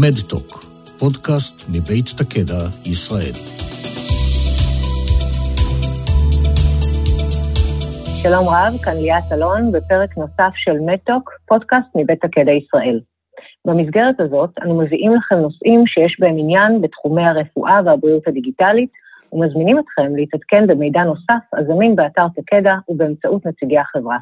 מדטוק, פודקאסט מבית תקדע, ישראל. שלום רב, כאן ליאת אלון בפרק נוסף של מדטוק, פודקאסט מבית תקדע ישראל. במסגרת הזאת אנו מביאים לכם נושאים שיש בהם עניין בתחומי הרפואה והבריאות הדיגיטלית, ומזמינים אתכם להתעדכן במידע נוסף הזמין באתר תקדע ובאמצעות נציגי החברה.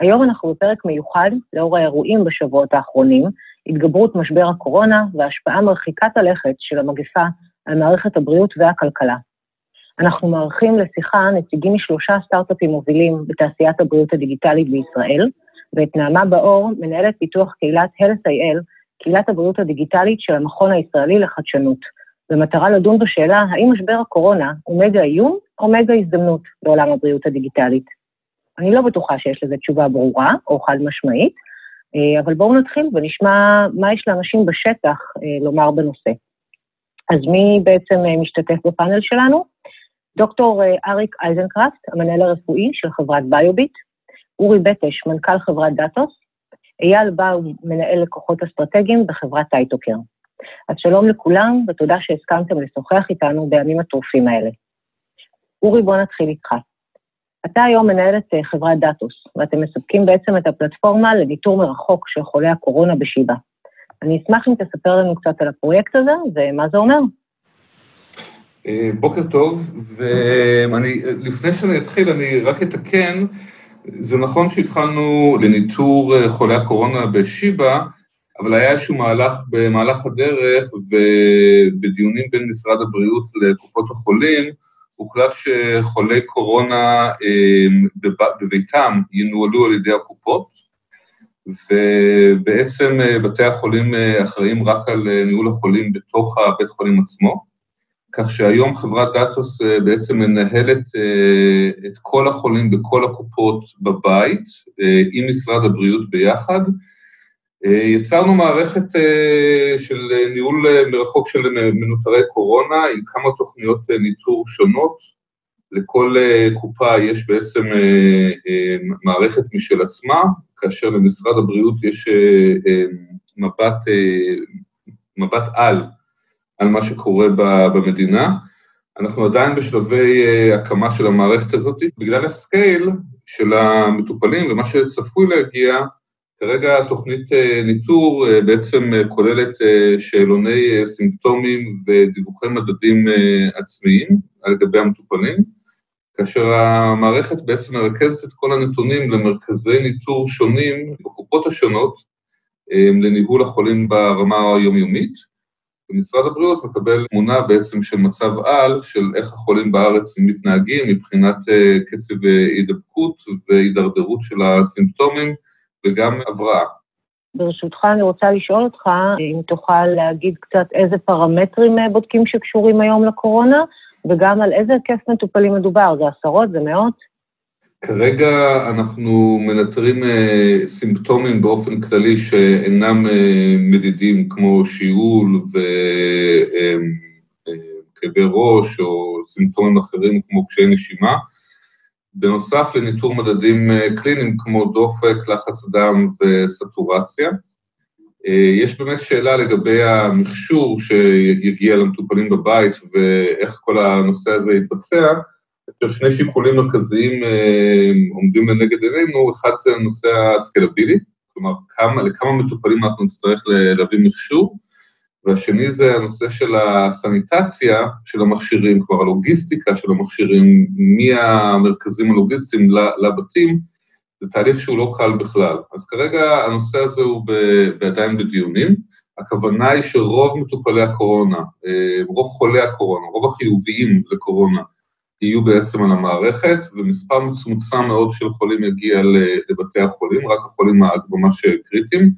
היום אנחנו בפרק מיוחד לאור האירועים בשבועות האחרונים, התגברות משבר הקורונה והשפעה מרחיקת הלכת של המגפה על מערכת הבריאות והכלכלה. אנחנו מארחים לשיחה נציגים משלושה סטארט-אפים מובילים בתעשיית הבריאות הדיגיטלית בישראל, ואת נעמה באור, מנהלת פיתוח קהילת Health.il, קהילת הבריאות הדיגיטלית של המכון הישראלי לחדשנות, במטרה לדון בשאלה האם משבר הקורונה הוא מגה איום או מגה הזדמנות לעולם הבריאות הדיגיטלית. אני לא בטוחה שיש לזה תשובה ברורה או חד משמעית, אבל בואו נתחיל ונשמע מה יש לאנשים בשטח אה, לומר בנושא. אז מי בעצם אה, משתתף בפאנל שלנו? דוקטור אריק אייזנקראפט, המנהל הרפואי של חברת ביוביט, אורי בטש, מנכ"ל חברת דאטוס, אייל באום, מנהל לקוחות אסטרטגיים בחברת טייטוקר. אז שלום לכולם, ותודה שהסכמתם לשוחח איתנו בימים הטרופים האלה. אורי, בוא נתחיל איתך. אתה היום מנהל את אה, חברת דאטוס, ואתם מספקים בעצם את הפלטפורמה לניטור מרחוק של חולי הקורונה בשיבא. אני אשמח אם תספר לנו קצת על הפרויקט הזה ומה זה אומר. אה, בוקר טוב, ואני, לפני שאני אתחיל, אני רק אתקן, זה נכון שהתחלנו לניטור אה, חולי הקורונה בשיבא, אבל היה איזשהו מהלך במהלך הדרך, ובדיונים בין משרד הבריאות לקופות החולים, הוחלט שחולי קורונה אה, בביתם ינוהלו על ידי הקופות, ובעצם אה, בתי החולים אה, אחראים רק על ניהול החולים בתוך הבית חולים עצמו, כך שהיום חברת דאטוס בעצם מנהלת את כל החולים בכל הקופות בבית, עם משרד הבריאות ביחד, יצרנו מערכת אה, של ניהול אה, מרחוק של מנוטרי קורונה עם כמה תוכניות ניטור שונות. לכל קופה יש בעצם מערכת משל עצמה, כאשר למשרד הבריאות יש מבט, מבט על על מה שקורה במדינה. אנחנו עדיין בשלבי הקמה של המערכת הזאת, בגלל ה scale של המטופלים ומה שצפוי להגיע, כרגע תוכנית אה, ניטור אה, בעצם אה, כוללת שאלוני סימפטומים ודיווחי מדדים עצמיים על גבי המטופלים, כאשר המערכת בעצם מרכזת את כל הנתונים למרכזי ניטור שונים בקופות השונות לניהול החולים ברמה היומיומית, ומשרד הבריאות מקבל תמונה בעצם של מצב על, של איך החולים בארץ מתנהגים מבחינת קצב הידבקות והידרדרות של הסימפטומים, וגם הבראה. ברשותך, אני רוצה לשאול אותך אם תוכל להגיד קצת איזה פרמטרים אה, בודקים שקשורים היום לקורונה, וגם על איזה היקף מטופלים מדובר, זה עשרות, זה מאות? כרגע אנחנו מנטרים uh, סימפטומים באופן כללי שאינם uh, מדידים כמו שיעול וכאבי ראש או סימפטומים אחרים כמו קשיי נשימה. בנוסף לניטור מדדים אה, קליניים כמו דופק, לחץ דם וסטורציה. אה, יש באמת שאלה לגבי המכשור שיגיע למטופלים בבית ואיך כל הנושא הזה יתבצע. יש שני שיקולים מרכזיים אה, עומדים לנגד עינינו, אחד זה הנושא הסקלבילי, כלומר כמה, לכמה מטופלים אנחנו נצטרך להביא מכשור, והשני זה הנושא של הסניטציה של המכשירים, כלומר הלוגיסטיקה של המכשירים מהמרכזים הלוגיסטיים לבתים, זה תהליך שהוא לא קל בכלל. אז כרגע הנושא הזה הוא עדיין בדיונים. הכוונה היא שרוב מטופלי הקורונה, אה, רוב חולי הקורונה, רוב החיוביים לקורונה, יהיו בעצם על המערכת, ומספר מצומצם מאוד של חולים יגיע לבתי החולים, רק החולים ממש קריטיים.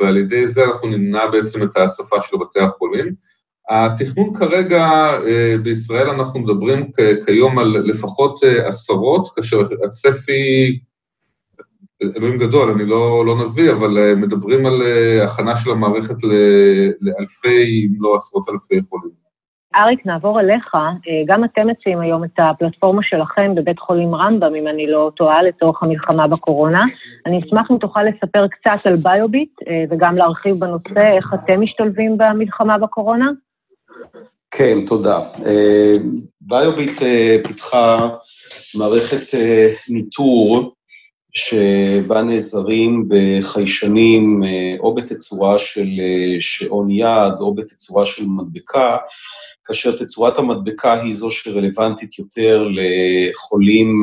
ועל ידי זה אנחנו נמנע בעצם את ההצפה של בתי החולים. התכנון כרגע אה, בישראל, אנחנו מדברים כיום על לפחות אה, עשרות, כאשר הצפי, אלוהים גדול, אני לא, לא נביא, אבל אה, מדברים על הכנה של המערכת לאלפי, אם לא עשרות אלפי חולים. אריק, נעבור אליך. גם אתם מציעים היום את הפלטפורמה שלכם בבית חולים רמב"ם, אם אני לא טועה, לצורך המלחמה בקורונה. אני אשמח אם תוכל לספר קצת על ביוביט, וגם להרחיב בנושא איך אתם משתלבים במלחמה בקורונה. כן, תודה. ביוביט פיתחה מערכת ניטור שבה נעזרים בחיישנים או בתצורה של שעון יד או בתצורה של מדבקה, כאשר תצורת המדבקה היא זו שרלוונטית יותר לחולים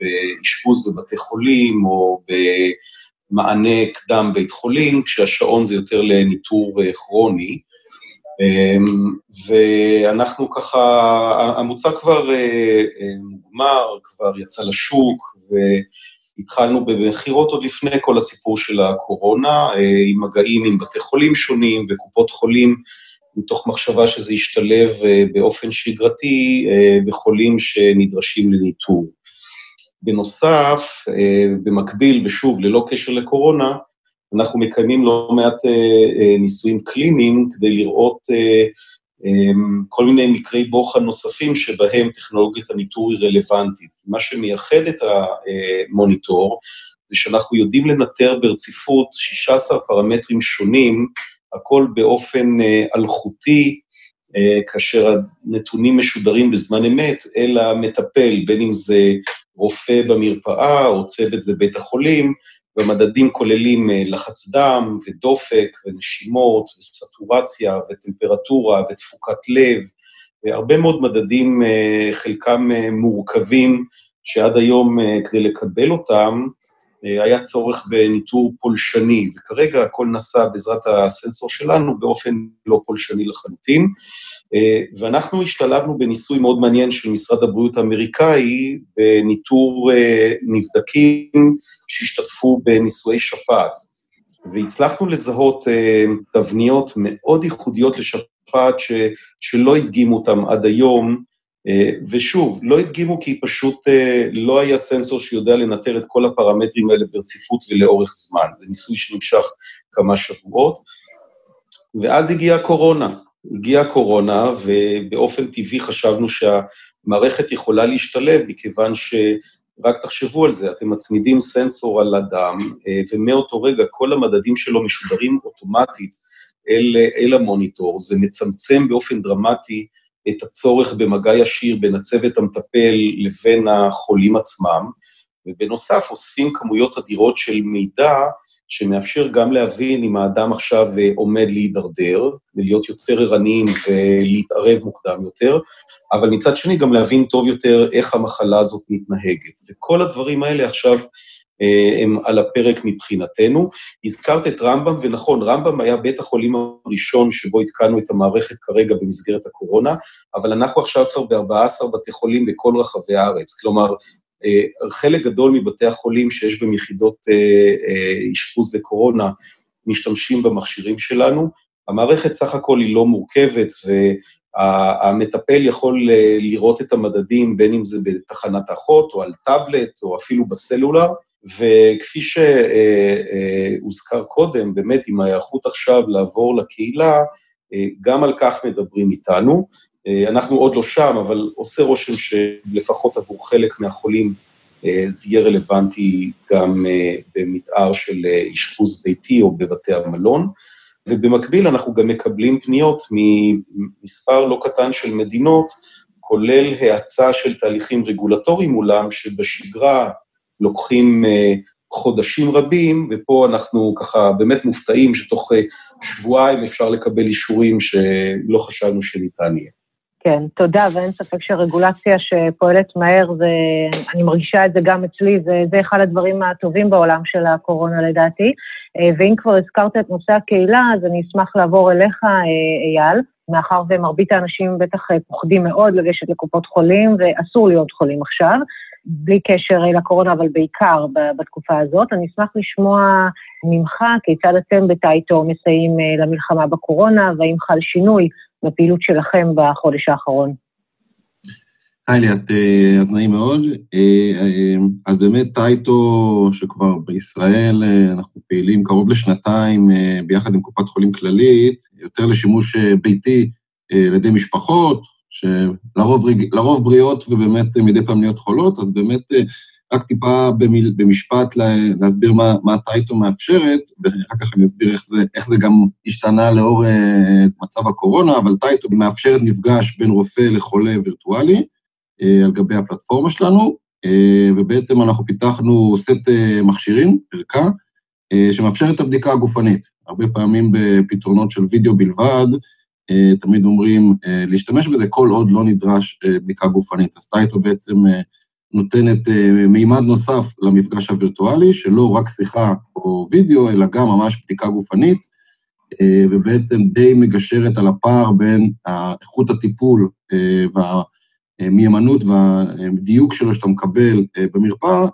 באשפוז בבתי חולים או במענה קדם בית חולים, כשהשעון זה יותר לניטור כרוני. ואנחנו ככה, המוצר כבר מוגמר, כבר יצא לשוק, והתחלנו במכירות עוד לפני כל הסיפור של הקורונה, עם מגעים עם בתי חולים שונים וקופות חולים, מתוך מחשבה שזה ישתלב באופן שגרתי בחולים שנדרשים לניטור. בנוסף, במקביל, ושוב, ללא קשר לקורונה, אנחנו מקיימים לא מעט ניסויים קליניים כדי לראות כל מיני מקרי בוחן נוספים שבהם טכנולוגיית הניטור היא רלוונטית. מה שמייחד את המוניטור זה שאנחנו יודעים לנטר ברציפות 16 פרמטרים שונים, הכל באופן אלחוטי, כאשר הנתונים משודרים בזמן אמת, אל המטפל, בין אם זה רופא במרפאה או צוות בבית החולים, והמדדים כוללים לחץ דם ודופק ונשימות וסטורציה וטמפרטורה ותפוקת לב, והרבה מאוד מדדים, חלקם מורכבים, שעד היום כדי לקבל אותם, היה צורך בניטור פולשני, וכרגע הכל נעשה בעזרת הסנסור שלנו באופן לא פולשני לחלוטין. ואנחנו השתלבנו בניסוי מאוד מעניין של משרד הבריאות האמריקאי, בניטור נבדקים שהשתתפו בניסויי שפעת, והצלחנו לזהות תבניות מאוד ייחודיות לשפעת שלא הדגימו אותן עד היום, ושוב, לא הדגימו כי פשוט לא היה סנסור שיודע לנטר את כל הפרמטרים האלה ברציפות ולאורך זמן, זה ניסוי שנמשך כמה שבועות, ואז הגיעה הקורונה. הגיעה הקורונה, ובאופן טבעי חשבנו שהמערכת יכולה להשתלב, מכיוון שרק תחשבו על זה, אתם מצמידים סנסור על אדם, ומאותו רגע כל המדדים שלו משודרים אוטומטית אל, אל המוניטור, זה מצמצם באופן דרמטי את הצורך במגע ישיר בין הצוות המטפל לבין החולים עצמם, ובנוסף אוספים כמויות אדירות של מידע, שמאפשר גם להבין אם האדם עכשיו עומד להידרדר, ולהיות יותר ערניים ולהתערב מוקדם יותר, אבל מצד שני גם להבין טוב יותר איך המחלה הזאת מתנהגת. וכל הדברים האלה עכשיו הם על הפרק מבחינתנו. הזכרת את רמב"ם, ונכון, רמב"ם היה בית החולים הראשון שבו התקנו את המערכת כרגע במסגרת הקורונה, אבל אנחנו עכשיו כבר ב-14 בתי חולים בכל רחבי הארץ. כלומר, חלק גדול מבתי החולים שיש בהם יחידות אשפוז לקורונה, משתמשים במכשירים שלנו. המערכת סך הכל היא לא מורכבת, והמטפל יכול לראות את המדדים, בין אם זה בתחנת אחות, או על טאבלט, או אפילו בסלולר, וכפי שהוזכר קודם, באמת עם ההיערכות עכשיו לעבור לקהילה, גם על כך מדברים איתנו. אנחנו עוד לא שם, אבל עושה רושם שלפחות עבור חלק מהחולים זה יהיה רלוונטי גם במתאר של אשפוז ביתי או בבתי המלון. ובמקביל אנחנו גם מקבלים פניות ממספר לא קטן של מדינות, כולל האצה של תהליכים רגולטוריים מולם, שבשגרה לוקחים חודשים רבים, ופה אנחנו ככה באמת מופתעים שתוך שבועיים אפשר לקבל אישורים שלא חשבנו שניתן יהיה. כן, תודה, ואין ספק שרגולציה שפועלת מהר, זה, אני מרגישה את זה גם אצלי, זה, זה אחד הדברים הטובים בעולם של הקורונה לדעתי. ואם כבר הזכרת את נושא הקהילה, אז אני אשמח לעבור אליך, אייל, מאחר ומרבית האנשים בטח פוחדים מאוד לגשת לקופות חולים, ואסור להיות חולים עכשיו, בלי קשר לקורונה, אבל בעיקר בתקופה הזאת. אני אשמח לשמוע ממך כיצד אתם בטייטו מסייעים למלחמה בקורונה, והאם חל שינוי בפעילות שלכם בחודש האחרון. היי ליאת, אז נעים מאוד. אז באמת טייטו, שכבר בישראל אנחנו פעילים קרוב לשנתיים ביחד עם קופת חולים כללית, יותר לשימוש ביתי על ידי משפחות, שלרוב בריאות ובאמת מדי פעם נהיות חולות, אז באמת רק טיפה במיל, במשפט להסביר מה, מה טייטו מאפשרת, ואחר כך אני אסביר איך זה, איך זה גם השתנה לאור אה, מצב הקורונה, אבל טייטו מאפשרת מפגש בין רופא לחולה וירטואלי אה, על גבי הפלטפורמה שלנו, אה, ובעצם אנחנו פיתחנו סט אה, מכשירים, ערכה, אה, שמאפשר את הבדיקה הגופנית. הרבה פעמים בפתרונות של וידאו בלבד, תמיד אומרים uh, להשתמש בזה כל עוד לא נדרש uh, בדיקה גופנית. אז טייטו בעצם נותנת מימד נוסף למפגש הווירטואלי, שלא רק שיחה או וידאו, אלא גם ממש בדיקה גופנית, ובעצם די מגשרת על הפער בין איכות הטיפול והמיומנות והדיוק שלו שאתה מקבל במרפאה,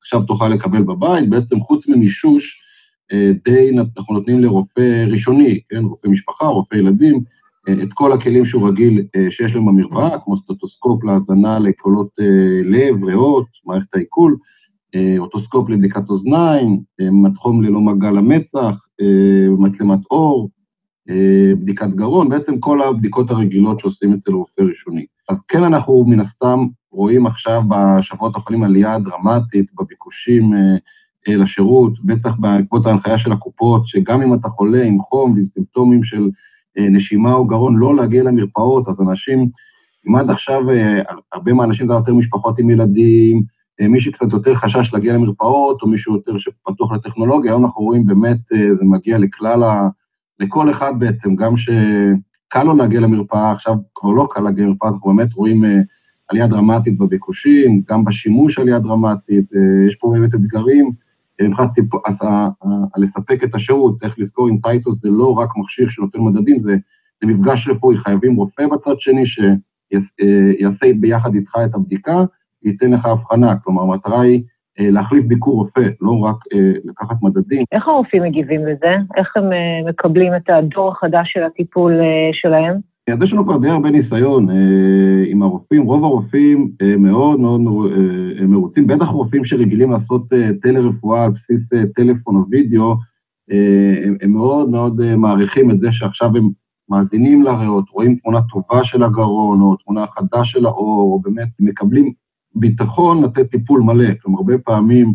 עכשיו תוכל לקבל בבית, בעצם חוץ ממישוש, די אנחנו נותנים לרופא ראשוני, כן, רופא משפחה, רופא ילדים, את כל הכלים שהוא רגיל אה, שיש להם במרפאה, כמו סטטוסקופ להאזנה לקולות אה, לב, ריאות, מערכת העיכול, אה, אוטוסקופ לבדיקת אוזניים, מתחום ללא מגע למצח, מצלמת אור, בדיקת גרון, בעצם כל הבדיקות הרגילות שעושים אצל רופא ראשוני. אז כן, אנחנו מן הסתם רואים עכשיו בשבועות האחרונים עלייה דרמטית בביקושים לשירות, בטח בעקבות ההנחיה של הקופות, שגם אם אתה חולה עם חום ועם סימפטומים של אה, נשימה או גרון, לא להגיע למרפאות, אז אנשים, אם עד עכשיו אה, הרבה מהאנשים זה יותר משפחות עם ילדים, אה, מי שקצת יותר חשש להגיע למרפאות, או מישהו יותר שפתוח לטכנולוגיה, היום אנחנו רואים באמת, זה מגיע לכלל ה... לכל אחד בעצם, גם שקל לו להגיע למרפאה, עכשיו כבר לא קל להגיע למרפאה, אנחנו באמת רואים עלייה דרמטית בביקושים, גם בשימוש עלייה דרמטית, יש פה באמת אתגרים. מבחינת לספק את השירות, צריך לזכור אם טייטוס זה לא רק מכשיר שנותן מדדים, זה, זה מפגש רפואי, חייבים רופא בצד שני שיעשה ביחד איתך את הבדיקה, וייתן לך הבחנה, כלומר, המטרה היא אה, להחליף ביקור רופא, לא רק אה, לקחת מדדים. איך הרופאים מגיבים לזה? איך הם אה, מקבלים את הדור החדש של הטיפול שלהם? אז יש לנו כבר די הרבה ניסיון אה, עם הרופאים, רוב הרופאים אה, מאוד מאוד אה, מרוצים, בטח רופאים שרגילים לעשות אה, טלרפואה על בסיס טלפון או וידאו, הם, מאוד מאוד מעריכים את זה שעכשיו הם מאזינים לריאות, רואים תמונה טובה של הגרון, או תמונה חדה של האור, או באמת מקבלים ביטחון לתת טיפול מלא. כלומר, הרבה פעמים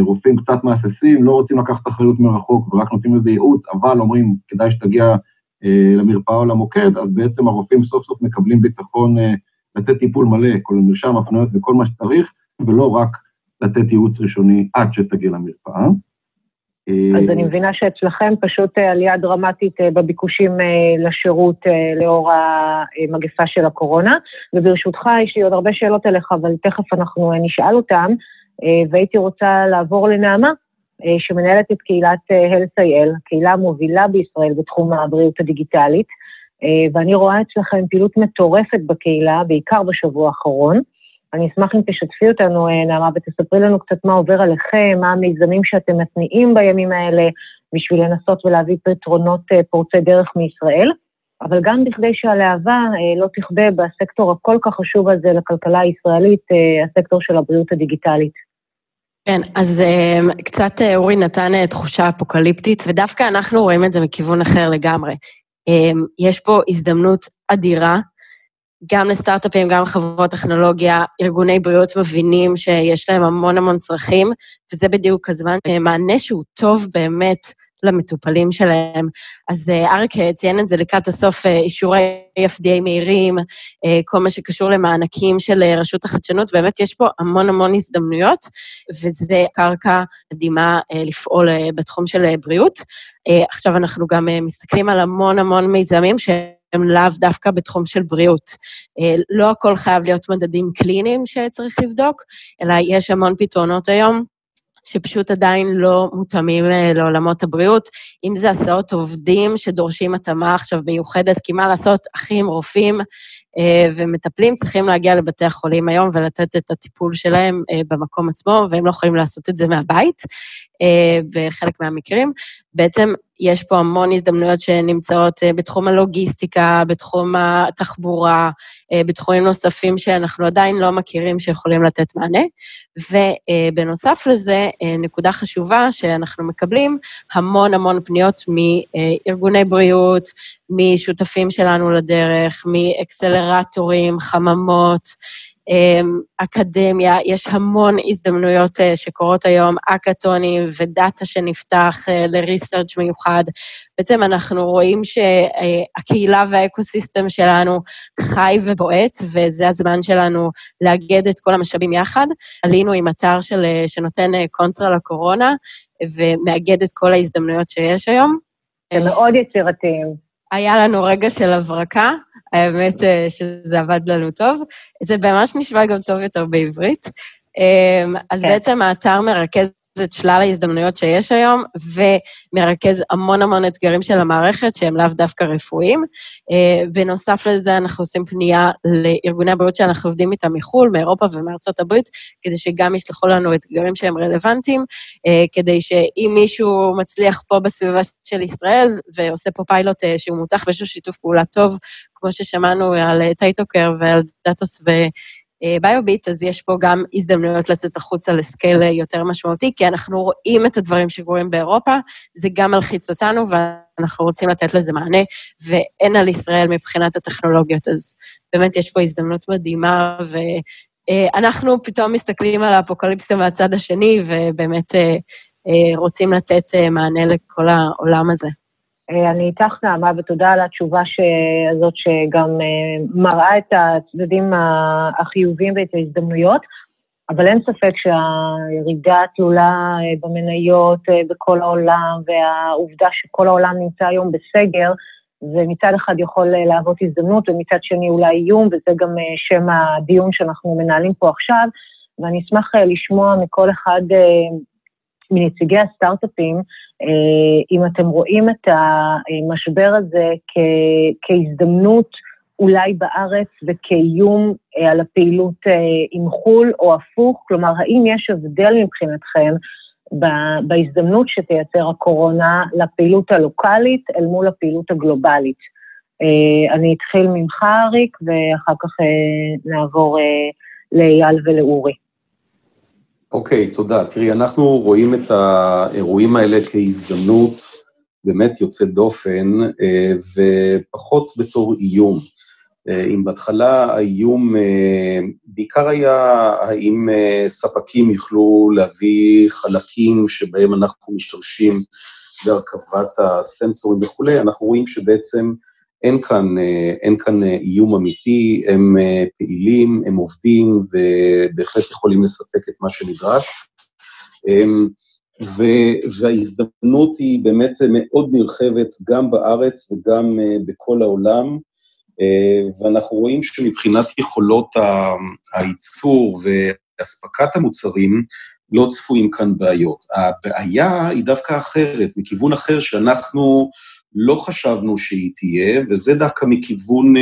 רופאים קצת מהססים, לא רוצים לקחת אחריות מרחוק ורק נותנים לזה ייעוץ, אבל אומרים, כדאי שתגיע למרפאה או למוקד, אז בעצם הרופאים סוף סוף מקבלים ביטחון אה, לתת טיפול מלא, כל מרשם, הפניות וכל מה שצריך, ולא רק לתת ייעוץ ראשוני עד שתגיע למרפאה. אז אני מבינה שאצלכם פשוט עלייה דרמטית בביקושים לשירות לאור המגפה של הקורונה, וברשותך, יש לי עוד הרבה שאלות אליך, אבל תכף אנחנו נשאל אותן, והייתי רוצה לעבור לנעמה, אה, שמנהלת את קהילת הלסייל, אה, קהילה מובילה בישראל בתחום הבריאות הדיגיטלית, אה, ואני רואה אצלכם פעילות מטורפת בקהילה, בעיקר בשבוע האחרון. אני אשמח אם תשתפי אותנו, נעמה, ותספרי לנו קצת מה עובר עליכם, מה המיזמים שאתם מתניעים בימים האלה, בשביל לנסות ולהביא פתרונות פורצי דרך מישראל, אבל גם בכדי שהלהבה לא תכבה בסקטור הכל כך חשוב הזה לכלכלה הישראלית, הסקטור של הבריאות הדיגיטלית. כן, אז uh, קצת uh, אורי נתן uh, תחושה אפוקליפטית, ודווקא אנחנו רואים את זה מכיוון אחר לגמרי. Um, יש פה הזדמנות אדירה, גם לסטארט-אפים, גם לחברות טכנולוגיה, ארגוני בריאות מבינים שיש להם המון המון צרכים, וזה בדיוק הזמן, מענה שהוא טוב באמת למטופלים שלהם. אז אה, אריק אה, ציין את זה לקראת הסוף, אה, אישורי FDA מהירים, כל מה שקשור למענקים של רשות החדשנות, באמת יש פה המון המון הזדמנויות, וזה קרקע מדהימה לפעול בתחום של בריאות. עכשיו אנחנו גם מסתכלים על המון המון מיזמים שהם לאו דווקא בתחום של בריאות. לא הכל חייב להיות מדדים קליניים שצריך לבדוק, אלא יש המון פתרונות היום שפשוט עדיין לא מותאמים אה, לעולמות הבריאות. אם זה הסעות עובדים שדורשים התאמה עכשיו מיוחדת, כי מה לעשות, אחים, רופאים אה, ומטפלים צריכים להגיע לבתי החולים היום ולתת את הטיפול שלהם אה, במקום עצמו, והם לא יכולים לעשות את זה מהבית, בחלק מהמקרים. בעצם יש פה המון הזדמנויות שנמצאות אה, בתחום הלוגיסטיקה, בתחום התחבורה, אה, בתחומים נוספים שאנחנו עדיין לא מכירים שיכולים לתת מענה. ובנוסף לזה, אה, נקודה חשובה שאנחנו מקבלים, המון המון פניות מארגוני בריאות, משותפים שלנו לדרך, מאקסלרטורים, חממות, אקדמיה, יש המון הזדמנויות אה, שקורות היום, אקאטונים ודאטה שנפתח אה, לריסרצ' מיוחד. בעצם אנחנו רואים שהקהילה והאקוסיסטם שלנו חי ובועט, וזה הזמן שלנו לאגד את כל המשאבים יחד. עלינו עם אתר של, אה, שנותן קונטרה לקורונה, ומאגד את כל ההזדמנויות שיש היום. הם מאוד יצירתיים. היה לנו רגע של הברקה, האמת אה, שזה עבד לנו טוב. זה ממש נשמע גם טוב יותר בעברית. אמ, אז כן. בעצם האתר מרכז את שלל ההזדמנויות שיש היום, ומרכז המון המון אתגרים של המערכת שהם לאו דווקא רפואיים. אה, בנוסף לזה, אנחנו עושים פנייה לארגוני הבריאות שאנחנו עובדים איתם מחו"ל, מאירופה ומארצות הברית, כדי שגם ישלחו לנו אתגרים שהם רלוונטיים, אה, כדי שאם מישהו מצליח פה בסביבה של ישראל ועושה פה פיילוט אה, שהוא מוצלח ויש לו שיתוף פעולה טוב, כמו ששמענו על טייטוקר ועל דאטוס ו... ביוביט, אז יש פה גם הזדמנויות לצאת החוצה ל scale יותר משמעותי, כי אנחנו רואים את הדברים שקורים באירופה, זה גם מלחיץ אותנו, ואנחנו רוצים לתת לזה מענה, ואין על ישראל מבחינת הטכנולוגיות, אז באמת יש פה הזדמנות מדהימה, ואנחנו פתאום מסתכלים על האפוקליפסה מהצד השני, ובאמת אה, אה, רוצים לתת אה, מענה לכל העולם הזה. אה, אני איתך, נעמה, ותודה על התשובה הזאת שגם אה, מראה את הצדדים החיוביים ואת ההזדמנויות, אבל אין ספק שהירידה התלולה אה, במניות בכל העולם, והעובדה שכל העולם נמצא היום בסגר, זה מצד אחד יכול להוות הזדמנות, ומצד שני אולי איום, וזה גם שם הדיון שאנחנו מנהלים פה עכשיו, ואני אשמח לשמוע מכל אחד מנציגי הסטארט-אפים, אה, אם אתם רואים את המשבר הזה כ- כהזדמנות אולי בארץ וכאיום אה, על הפעילות אה, עם חו"ל או הפוך, כלומר, האם יש הבדל מבחינתכם בהזדמנות שתייצר הקורונה לפעילות הלוקאלית אל מול הפעילות הגלובלית? אני אתחיל ממך, אריק, ואחר כך נעבור לאייל ולאורי. אוקיי, תודה. תראי, אנחנו רואים את האירועים האלה כהזדמנות באמת יוצאת דופן, אה, ופחות בתור איום. אה, אם בהתחלה האיום אה, בעיקר היה האם ספקים יוכלו להביא חלקים שבהם אנחנו משתמשים בהרכבת הסנסורים וכולי, אנחנו רואים שבעצם אין כאן, אה, אין כאן אה, איום אמיתי, הם אה, פעילים, הם עובדים ובהחלט יכולים לספק את מה שנדרש. אמ, וההזדמנות היא באמת מאוד נרחבת גם בארץ וגם בכל העולם, ואנחנו רואים שמבחינת יכולות הייצור ואספקת המוצרים, לא צפויים כאן בעיות. הבעיה היא דווקא אחרת, מכיוון אחר שאנחנו לא חשבנו שהיא תהיה, וזה דווקא מכיוון uh,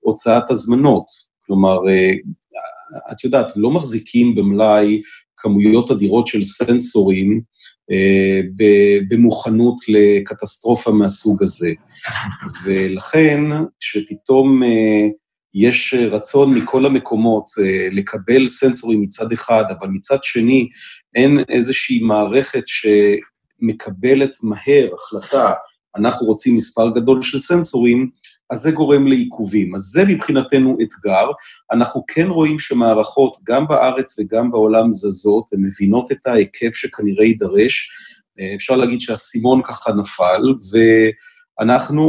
הוצאת הזמנות. כלומר, uh, את יודעת, לא מחזיקים במלאי כמויות אדירות של סנסורים uh, במוכנות לקטסטרופה מהסוג הזה. ולכן, כשפתאום יש רצון מכל המקומות לקבל סנסורים מצד אחד, אבל מצד שני אין איזושהי מערכת שמקבלת מהר החלטה אנחנו רוצים מספר גדול של סנסורים, אז זה גורם לעיכובים. אז זה מבחינתנו אתגר. אנחנו כן רואים שמערכות, גם בארץ וגם בעולם זזות, הן מבינות את ההיקף שכנראה יידרש. אה, אפשר להגיד שהאסימון ככה נפל, ואנחנו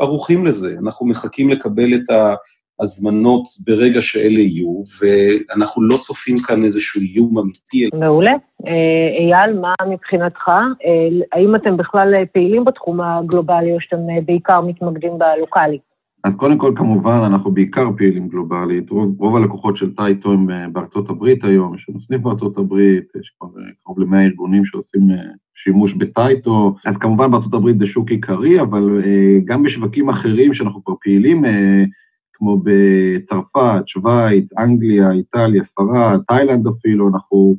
ערוכים לזה. אנחנו מחכים לקבל את ה... הזמנות ברגע שאלה יהיו, ואנחנו לא צופים כאן איזשהו איום אמיתי. מעולה. אה, אייל, מה מבחינתך? אה, האם אתם בכלל פעילים בתחום הגלובלי, או שאתם אה, בעיקר מתמקדים בלוקאלי? אז קודם כל, כמובן, אנחנו בעיקר פעילים גלובלית. רוב, רוב הלקוחות של טייטו הם בארצות הברית היום, יש לנו סניף בארצות הברית, יש כבר קרוב ל-100 ארגונים שעושים שימוש בטייטו. אז כמובן בארצות הברית זה שוק עיקרי, אבל גם בשווקים אחרים שאנחנו כבר פעילים, כמו בצרפת, שווייץ, אנגליה, איטליה, ספרד, תאילנד אפילו, אנחנו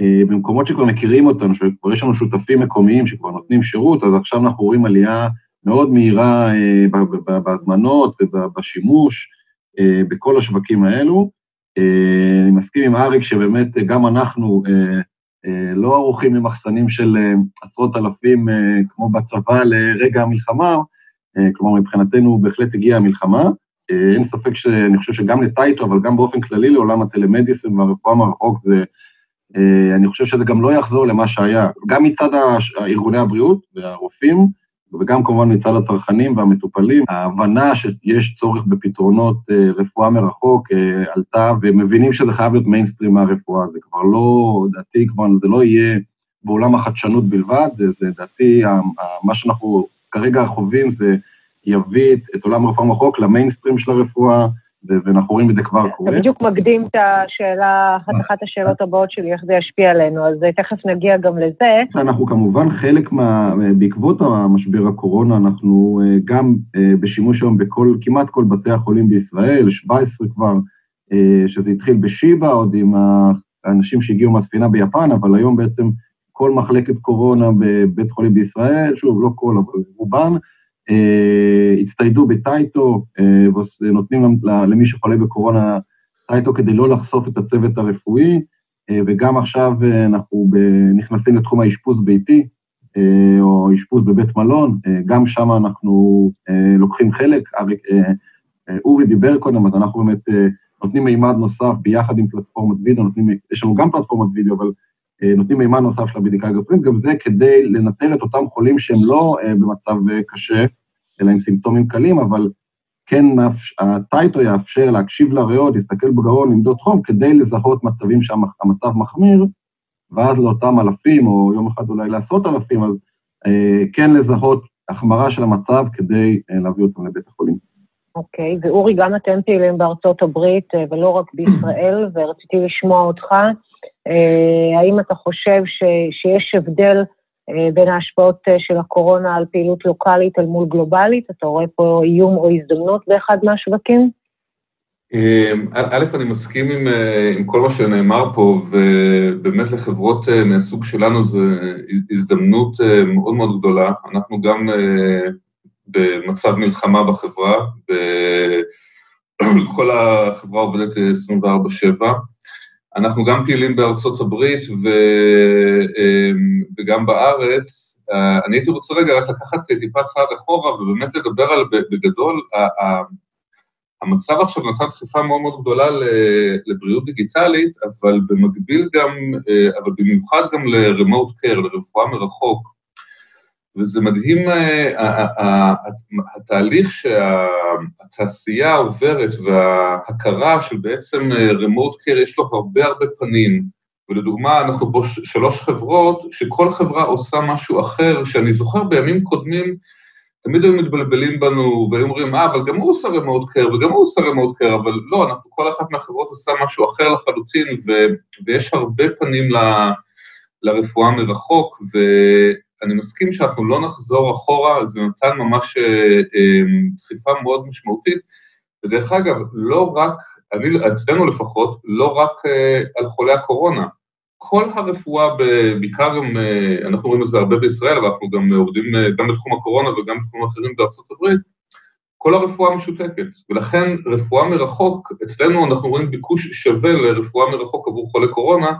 אה, במקומות שכבר מכירים אותנו, שכבר יש לנו שותפים מקומיים שכבר נותנים שירות, אז עכשיו אנחנו רואים עלייה מאוד מהירה אה, בהזמנות ובשימוש אה, בכל השווקים האלו. אה, אני מסכים עם אריק שבאמת גם אנחנו אה, אה, לא ערוכים למחסנים של אה, עשרות אלפים אה, כמו בצבא לרגע המלחמה, כלומר, מבחינתנו בהחלט הגיעה המלחמה. אין ספק שאני חושב שגם לטייטו, אבל גם באופן כללי לעולם הטלמדיסן והרפואה מרחוק, זה, אני חושב שזה גם לא יחזור למה שהיה. גם מצד ארגוני הבריאות והרופאים, וגם כמובן מצד הצרכנים והמטופלים, ההבנה שיש צורך בפתרונות אה, רפואה מרחוק אה, עלתה, ומבינים שזה חייב להיות מיינסטרים מהרפואה, זה כבר לא, דעתי כבר, זה לא יהיה בעולם החדשנות בלבד, זה דעתי, מה שאנחנו כרגע חווים זה יביא את עולם הרפואה מרחוק למיינסטרים של הרפואה, ואנחנו רואים את זה כבר קורה. אתה בדיוק מקדים את השאלה, אחת השאלות הבאות שלי, איך זה ישפיע עלינו, אז תכף נגיע גם לזה. אנחנו כמובן חלק מה... בעקבות המשבר הקורונה, אנחנו אה, גם אה, בשימוש היום בכל, כמעט כל בתי החולים בישראל, 17 כבר, אה, שזה התחיל בשיבא, עוד עם האנשים שהגיעו מהספינה ביפן, אבל היום בעצם כל מחלקת קורונה בבית חולים בישראל, שוב, לא כל, אבל רובן, אה, הצטיידו בטייטו, אה, ונותנים למי שחולה בקורונה טייטו כדי לא לחשוף את הצוות הרפואי, אה, וגם עכשיו אנחנו נכנסים לתחום האשפוז ביתי, או אשפוז בבית מלון, גם שם אנחנו לוקחים חלק. אורי דיבר קודם, אז אנחנו באמת נותנים מימד נוסף ביחד עם פלטפורמת וידאו, נותנים, יש לנו גם פלטפורמת וידאו, אבל נותנים מימד נוסף של הבדיקה הגופנית, גם זה כדי לנטר את אותם חולים שהם לא במצב קשה, אלא עם סימפטומים קלים, אבל כן הטייטו יאפשר להקשיב לריאות, להסתכל בגרון, למדוד חום, כדי לזהות מצבים שהמצב מחמיר, ואז לאותם אלפים, או יום אחד אולי לעשרות אלפים, אז אה, כן לזהות החמרה של המצב כדי אה, להביא אותם לבית החולים. אוקיי, okay, ואורי, גם אתם פעילים בארצות הברית, אה, ולא רק בישראל, ורציתי לשמוע אותך. אה, האם אתה חושב שיש הבדל אה, בין ההשפעות אה, של הקורונה על פעילות לוקאלית אל מול גלובלית? אתה רואה פה איום או הזדמנות באחד מהשווקים? א', אני מסכים עם, עם כל מה שנאמר פה, ובאמת לחברות מהסוג שלנו זו הזדמנות מאוד מאוד גדולה. אנחנו גם במצב מלחמה בחברה, כל החברה עובדת 24/7. אנחנו גם פעילים בארצות הברית ו, אמ, וגם בארץ. אה, אני הייתי רוצה רגע רק לקחת טיפה צעד אחורה ובאמת לדבר על, בגדול, המצב עכשיו נתן דחיפה מאוד מאוד גדולה לבריאות דיגיטלית, אבל במקביל גם, אה, אבל במיוחד גם ל-remote care, לרפואה מרחוק. וזה מדהים אה, התהליך שהתעשייה עוברת וההכרה של בעצם remote care יש לו הרבה הרבה פנים. ולדוגמה, אנחנו פה שלוש חברות, שכל חברה עושה משהו אחר, שאני זוכר בימים קודמים, תמיד היו מתבלבלים בנו והיו אומרים, אה, אבל גם הוא עושה remote care וגם הוא עושה remote care, אבל לא, אנחנו, כל אחת מהחברות עושה משהו אחר לחלוטין, ו, ויש הרבה פנים ל, לרפואה מרחוק, ו... אני מסכים שאנחנו לא נחזור אחורה, זה נתן ממש אה, אה, דחיפה מאוד משמעותית. ודרך אגב, לא רק, אני, אצלנו לפחות, לא רק אה, על חולי הקורונה. כל הרפואה, בעיקר גם, אנחנו רואים את זה הרבה בישראל, אבל אנחנו גם עובדים גם בתחום הקורונה וגם בתחומים אחרים בארצות הברית, כל הרפואה משותקת, ולכן רפואה מרחוק, אצלנו אנחנו רואים ביקוש שווה לרפואה מרחוק עבור חולי קורונה,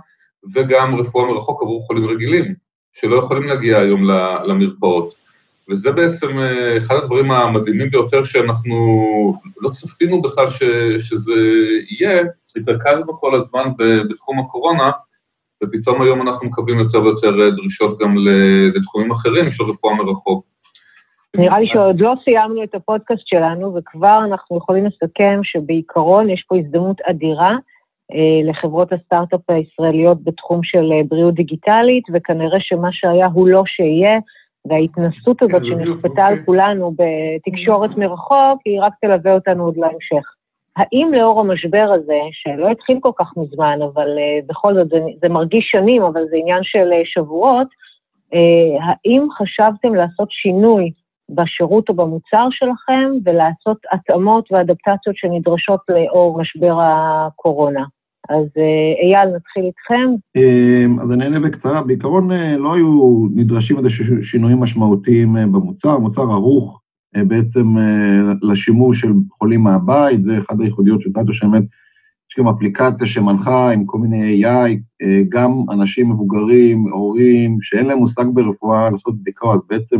וגם רפואה מרחוק עבור חולים רגילים. שלא יכולים להגיע היום למרפאות. וזה בעצם אה, אחד הדברים המדהימים ביותר שאנחנו לא צפינו בכלל ש, שזה יהיה, התרכזנו כל הזמן בתחום הקורונה, ופתאום היום אנחנו מקבלים יותר ויותר אה, דרישות גם לתחומים אחרים של רפואה מרחוק. נראה לי שעוד לא סיימנו את הפודקאסט שלנו, וכבר אנחנו יכולים לסכם שבעיקרון יש פה הזדמנות אדירה לחברות הסטארט-אפ הישראליות בתחום של אה, בריאות דיגיטלית, וכנראה שמה שהיה הוא לא שיהיה, וההתנסות הזאת כן, שנכפתה על אוקיי. כולנו בתקשורת מרחוק, היא רק תלווה אותנו עוד להמשך. האם לאור המשבר הזה, שלא התחיל כל כך מזמן, אבל uh, בכל זאת זה, זה מרגיש שנים, אבל זה עניין של שבועות, האם חשבתם לעשות שינוי בשירות או במוצר שלכם ולעשות התאמות ואדפטציות שנדרשות לאור משבר הקורונה? אז אה, אייל, נתחיל איתכם. אמ, אז אני אענה בקצרה. בעיקרון אה, לא היו נדרשים איזה שינויים משמעותיים אה, במוצר, המוצר ערוך בעצם לשימוש של חולים מהבית, זה אחד הייחודיות של טאטו, שבאמת יש גם אפליקציה שמנחה עם כל מיני AI, גם אנשים מבוגרים, הורים, שאין להם מושג ברפואה לעשות בדיקה, אז בעצם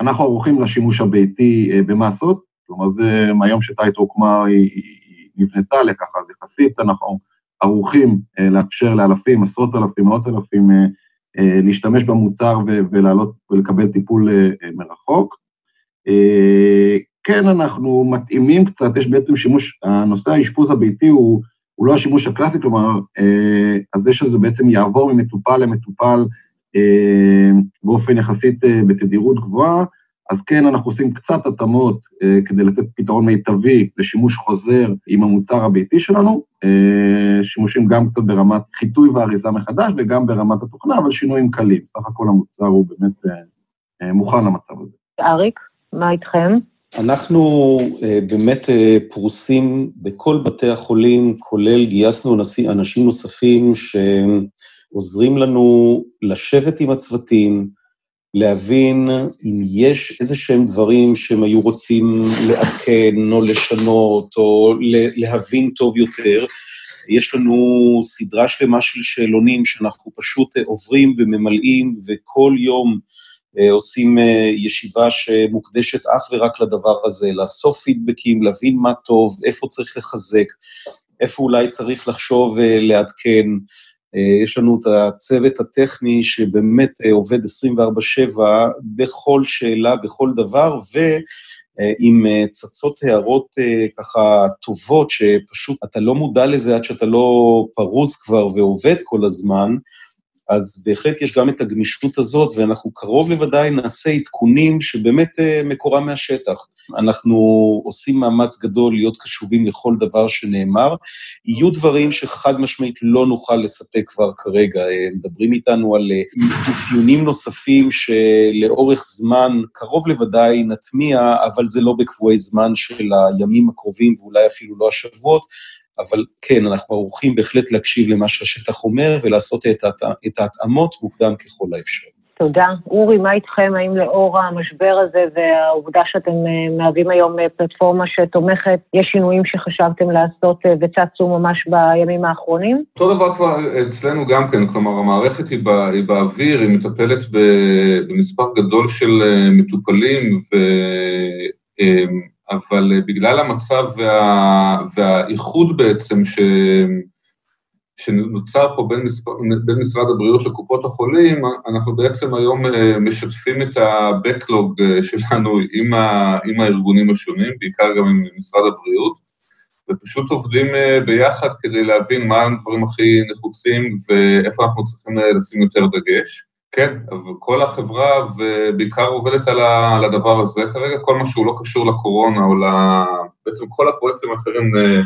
אנחנו ערוכים לשימוש הביתי במסות, כלומר זה מהיום שטייטו הוקמה, היא נבנתה לככה, אז יחסית אנחנו ערוכים לאפשר לאלפים, עשרות אלפים, מאות אלפים, להשתמש במוצר ולעלות ולקבל טיפול מרחוק. כן, אנחנו מתאימים קצת, יש בעצם שימוש, הנושא האשפוז הביתי הוא, הוא לא השימוש הקלאסי, כלומר, אה, זה שזה בעצם יעבור ממטופל למטופל אה, באופן יחסית אה, בתדירות גבוהה, אז כן, אנחנו עושים קצת התאמות אה, כדי לתת פתרון מיטבי לשימוש חוזר עם המוצר הביתי שלנו, אה, שימושים גם קצת ברמת חיטוי ואריזה מחדש וגם ברמת התוכנה, אבל שינויים קלים. סך הכל המוצר הוא באמת אה, אה, מוכן למצב הזה. אריק, מה איתכם? אנחנו uh, באמת uh, פרוסים בכל בתי החולים, כולל גייסנו אנשים נוספים שעוזרים לנו לשבת עם הצוותים, להבין אם יש איזה שהם דברים שהם היו רוצים לעדכן או לשנות או להבין טוב יותר. יש לנו סדרה שלמה של שאלונים שאנחנו פשוט עוברים וממלאים, וכל יום אה, עושים אה, ישיבה שמוקדשת אך ורק לדבר הזה, לאסוף פידבקים, להבין מה טוב, איפה צריך לחזק, איפה אולי צריך לחשוב אה, לעדכן. יש לנו את הצוות הטכני שבאמת עובד 24/7 בכל שאלה, בכל דבר, ועם צצות הערות ככה טובות, שפשוט אתה לא מודע לזה עד שאתה לא פרוס כבר ועובד כל הזמן, אז בהחלט יש גם את הגמישות הזאת, ואנחנו קרוב לוודאי נעשה עדכונים שבאמת uh, מקורם מהשטח. אנחנו עושים מאמץ גדול להיות קשובים לכל דבר שנאמר. יהיו דברים שחד משמעית לא נוכל לספק כבר כרגע. אה, מדברים איתנו על אה, אפיונים נוספים שלאורך זמן, קרוב לוודאי נטמיע, אבל זה לא בקבועי זמן של הימים הקרובים ואולי אפילו לא השבועות, אבל כן, אנחנו ערוכים בהחלט להקשיב למה שהשטח אומר ולעשות את, הת... את ההתאמות מוקדם ככל האפשר. תודה. אורי, מה איתכם? האם לאור המשבר הזה והעובדה שאתם אה, מהווים היום אה, פלטפורמה שתומכת, יש שינויים שחשבתם לעשות אה, וצצו ממש בימים האחרונים? אותו דבר כבר אצלנו גם כן, כלומר, המערכת היא, בא, היא באוויר, היא מטפלת במספר גדול של מטופלים, ו... אבל אה, בגלל המצב וה, והאיחוד בעצם ש, שנוצר פה בין, מספר, בין משרד הבריאות לקופות החולים, אנחנו בעצם היום אה, משתפים את ה-Backlog אה, שלנו עם, ה, עם הארגונים השונים, בעיקר גם עם משרד הבריאות, ופשוט עובדים ביחד כדי להבין מה הדברים הכי נחוצים ואיפה אנחנו צריכים לשים יותר דגש. כן, אבל כל החברה ובעיקר עובדת על הדבר הזה כרגע, כל מה שהוא לא קשור לקורונה או ל... בעצם כל הפרויקטים האחרים אה,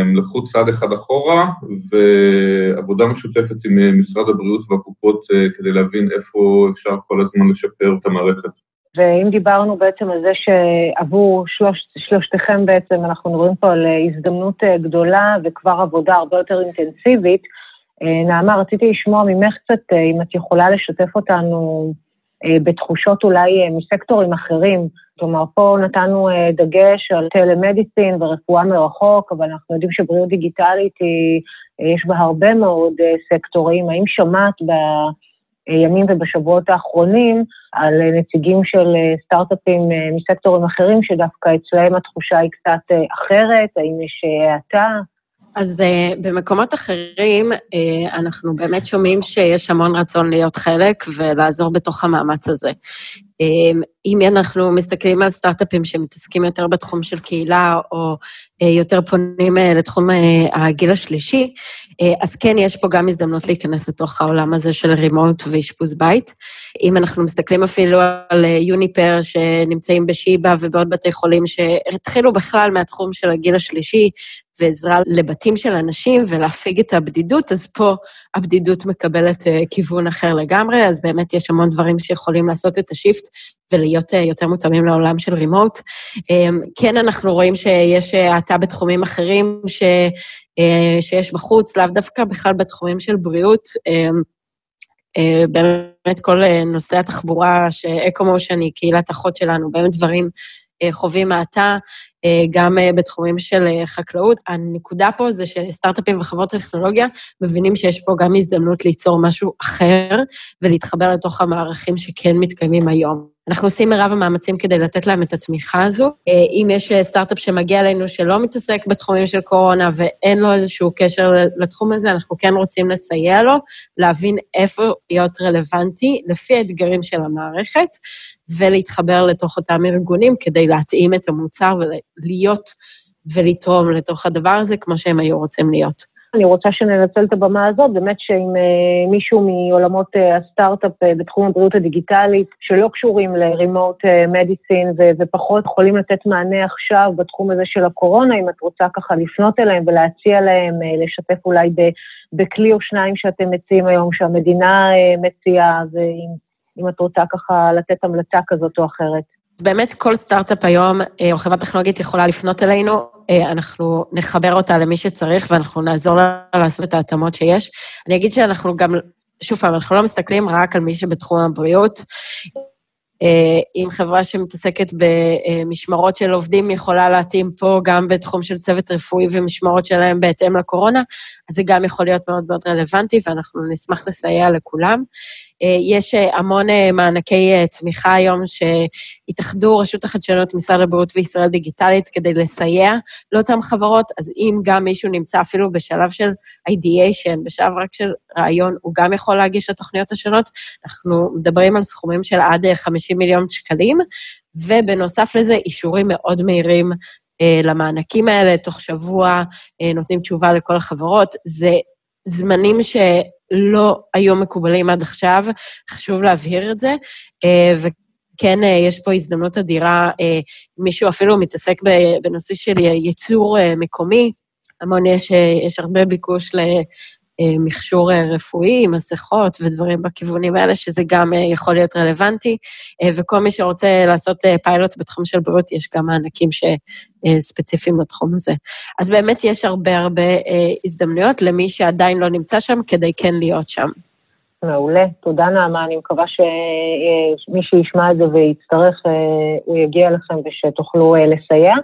הם לקחו צעד אחד אחורה, ועבודה משותפת עם אה, משרד הבריאות והקופות אה, כדי להבין איפה אפשר כל הזמן לשפר את המערכת. ואם דיברנו בעצם על זה שעבור שלוש, שלושתכם בעצם, אנחנו מדברים פה על הזדמנות גדולה וכבר עבודה הרבה יותר אינטנסיבית, אה, נעמה, רציתי לשמוע ממך קצת, אה, אם את יכולה לשתף אותנו אה, בתחושות אולי מסקטורים אחרים. כלומר, פה נתנו דגש על טלמדיסין ורפואה מרחוק, אבל אנחנו יודעים שבריאות דיגיטלית היא, יש בה הרבה מאוד סקטורים. האם שמעת בימים ובשבועות האחרונים על נציגים של סטארט-אפים מסקטורים אחרים, שדווקא אצלהם התחושה היא קצת אחרת? האם יש האטה? אז uh, במקומות אחרים, uh, אנחנו באמת שומעים שיש המון רצון להיות חלק ולעזור בתוך המאמץ הזה. Uh, אם אנחנו מסתכלים על סטארט-אפים שמתעסקים יותר בתחום של קהילה, או uh, יותר פונים uh, לתחום uh, הגיל השלישי, אז כן, יש פה גם הזדמנות להיכנס לתוך העולם הזה של רימוט ואשפוז בית. אם אנחנו מסתכלים אפילו על יוניפר שנמצאים בשיבא ובעוד בתי חולים שהתחילו בכלל מהתחום של הגיל השלישי, ועזרה לבתים של אנשים ולהפיג את הבדידות, אז פה הבדידות מקבלת כיוון אחר לגמרי, אז באמת יש המון דברים שיכולים לעשות את השיפט ולהיות uh, יותר מותאמים לעולם של רימוט. Um, כן, אנחנו רואים שיש האטה בתחומים אחרים ש, uh, שיש בחוץ, לאו דווקא בכלל בתחומים של בריאות. Uh, באמת כל נושא התחבורה, שאקומושן היא קהילת אחות שלנו, באמת דברים חווים האטה. גם בתחומים של חקלאות. הנקודה פה זה שסטארט-אפים וחברות טכנולוגיה מבינים שיש פה גם הזדמנות ליצור משהו אחר ולהתחבר לתוך המערכים שכן מתקיימים היום. אנחנו עושים מרב המאמצים כדי לתת להם את התמיכה הזו. אה, אם יש אה, סטארט-אפ שמגיע אלינו שלא מתעסק בתחומים של קורונה ואין לו איזשהו קשר לתחום הזה, אנחנו כן רוצים לסייע לו, להבין איפה להיות רלוונטי לפי האתגרים של המערכת, ולהתחבר לתוך אותם ארגונים כדי להתאים את המוצר ולהיות ולתרום לתוך הדבר הזה כמו שהם היו רוצים להיות. אני רוצה שננצל את הבמה הזאת, באמת שאם אה, מישהו מעולמות אה, הסטארט-אפ אה, בתחום הבריאות הדיגיטלית, שלא קשורים ל-remote medicine ופחות יכולים לתת מענה עכשיו בתחום הזה של הקורונה, אם את רוצה ככה לפנות אליהם ולהציע להם, לשתף אולי בכלי או שניים שאתם מציעים היום, שהמדינה מציעה, ואם את רוצה ככה לתת המלצה כזאת או אחרת. באמת כל סטארט-אפ היום, או חברה טכנולוגית יכולה לפנות אלינו, אה, אנחנו נחבר אותה למי שצריך ואנחנו נעזור לה לעשות את ההתאמות שיש. אני אגיד שאנחנו גם, שוב פעם, אנחנו לא מסתכלים רק על מי שבתחום הבריאות. אה, אם חברה שמתעסקת במשמרות של עובדים יכולה להתאים פה גם בתחום של צוות רפואי ומשמרות שלהם בהתאם לקורונה, אז זה גם יכול להיות מאוד מאוד רלוונטי, ואנחנו נשמח לסייע לכולם. אה, יש אה, המון אה, מענקי תמיכה היום שהתאחדו רשות החדשנות, משרד הבריאות וישראל דיגיטלית כדי לסייע לאותן חברות, אז אם גם מישהו נמצא אפילו בשלב של ideation, בשלב רק של רעיון, הוא גם יכול להגיש לתוכניות השונות. אנחנו מדברים על סכומים של עד 50 מיליון שקלים, ובנוסף לזה, אישורים מאוד מהירים למענקים האלה, תוך שבוע נותנים תשובה לכל החברות. זה זמנים ש... לא היו מקובלים עד עכשיו, חשוב להבהיר את זה. אה, וכן, אה, יש פה הזדמנות אדירה, אה, מישהו אפילו מתעסק בנושא של ייצור מקומי, המון יש, יש הרבה ביקוש מכשור אה, רפואי, מסכות ודברים בכיוונים האלה, שזה גם אה, יכול להיות רלוונטי. וכל מי שרוצה לעשות פיילוט בתחום של בריאות, יש גם מענקים שספציפיים לתחום הזה. אז באמת יש הרבה הרבה הזדמנויות למי שעדיין לא נמצא שם, כדי כן להיות שם. מעולה, תודה נעמה, אני מקווה שמי שישמע את זה ויצטרך, הוא יגיע לכם ושתוכלו לסייע.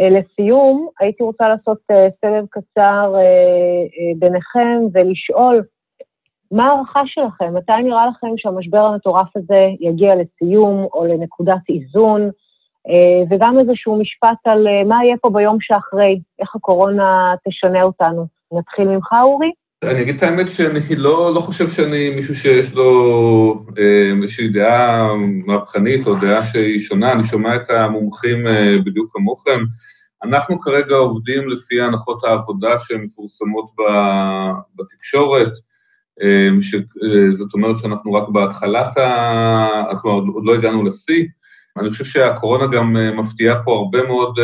אה, לסיום, הייתי רוצה לעשות אה, סבב קצר אה, ביניכם ולשאול, מה ההערכה שלכם? מתי נראה לכם שהמשבר המטורף הזה יגיע לסיום או לנקודת איזון? וגם איזשהו משפט על מה יהיה פה ביום שאחרי, איך הקורונה תשנה אותנו. נתחיל ממך, אורי? אני אגיד את האמת שאני לא, לא חושב שאני מישהו שיש לו איזושהי דעה מהפכנית או דעה שהיא שונה, אני שומע את המומחים בדיוק כמוכם. אנחנו כרגע עובדים לפי הנחות העבודה שהן מפורסמות בתקשורת, זאת אומרת שאנחנו רק בהתחלת ה... אנחנו עוד לא הגענו לשיא. אני חושב שהקורונה גם מפתיעה פה הרבה מאוד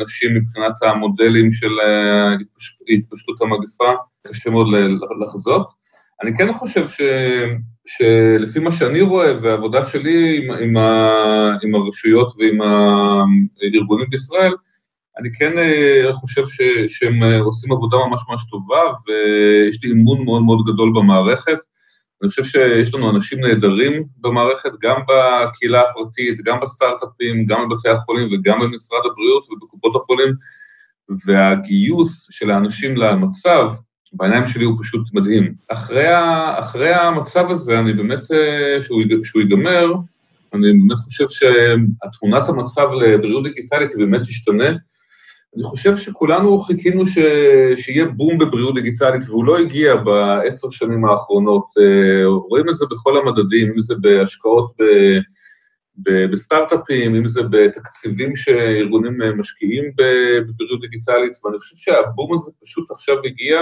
אנשים מבחינת המודלים של התפשטות המגפה, קשה מאוד לחזות. אני כן חושב ש, שלפי מה שאני רואה והעבודה שלי עם, עם, ה, עם הרשויות ועם הארגונים בישראל, אני כן אה, חושב ש, שהם אה, עושים עבודה ממש ממש טובה, ויש לי אמון מאוד מאוד גדול במערכת. אני חושב שיש לנו אנשים נהדרים במערכת, גם בקהילה הפרטית, גם בסטארט-אפים, גם בבתי החולים וגם במשרד הבריאות ובקופות החולים, והגיוס של האנשים למצב, בעיניים שלי הוא פשוט מדהים. אחרי, ה, אחרי המצב הזה, אני באמת, אה, שהוא, שהוא ייגמר, אני באמת חושב שתמונת המצב לבריאות דיגיטלית היא באמת תשתנה, אני חושב שכולנו חיכינו ש... שיהיה בום בבריאות דיגיטלית, והוא לא הגיע בעשר שנים האחרונות. אה, רואים את זה בכל המדדים, אם זה בהשקעות ב... בסטארט-אפים, אם זה בתקציבים שארגונים אה, משקיעים בבריאות דיגיטלית, ואני חושב שהבום הזה פשוט עכשיו הגיע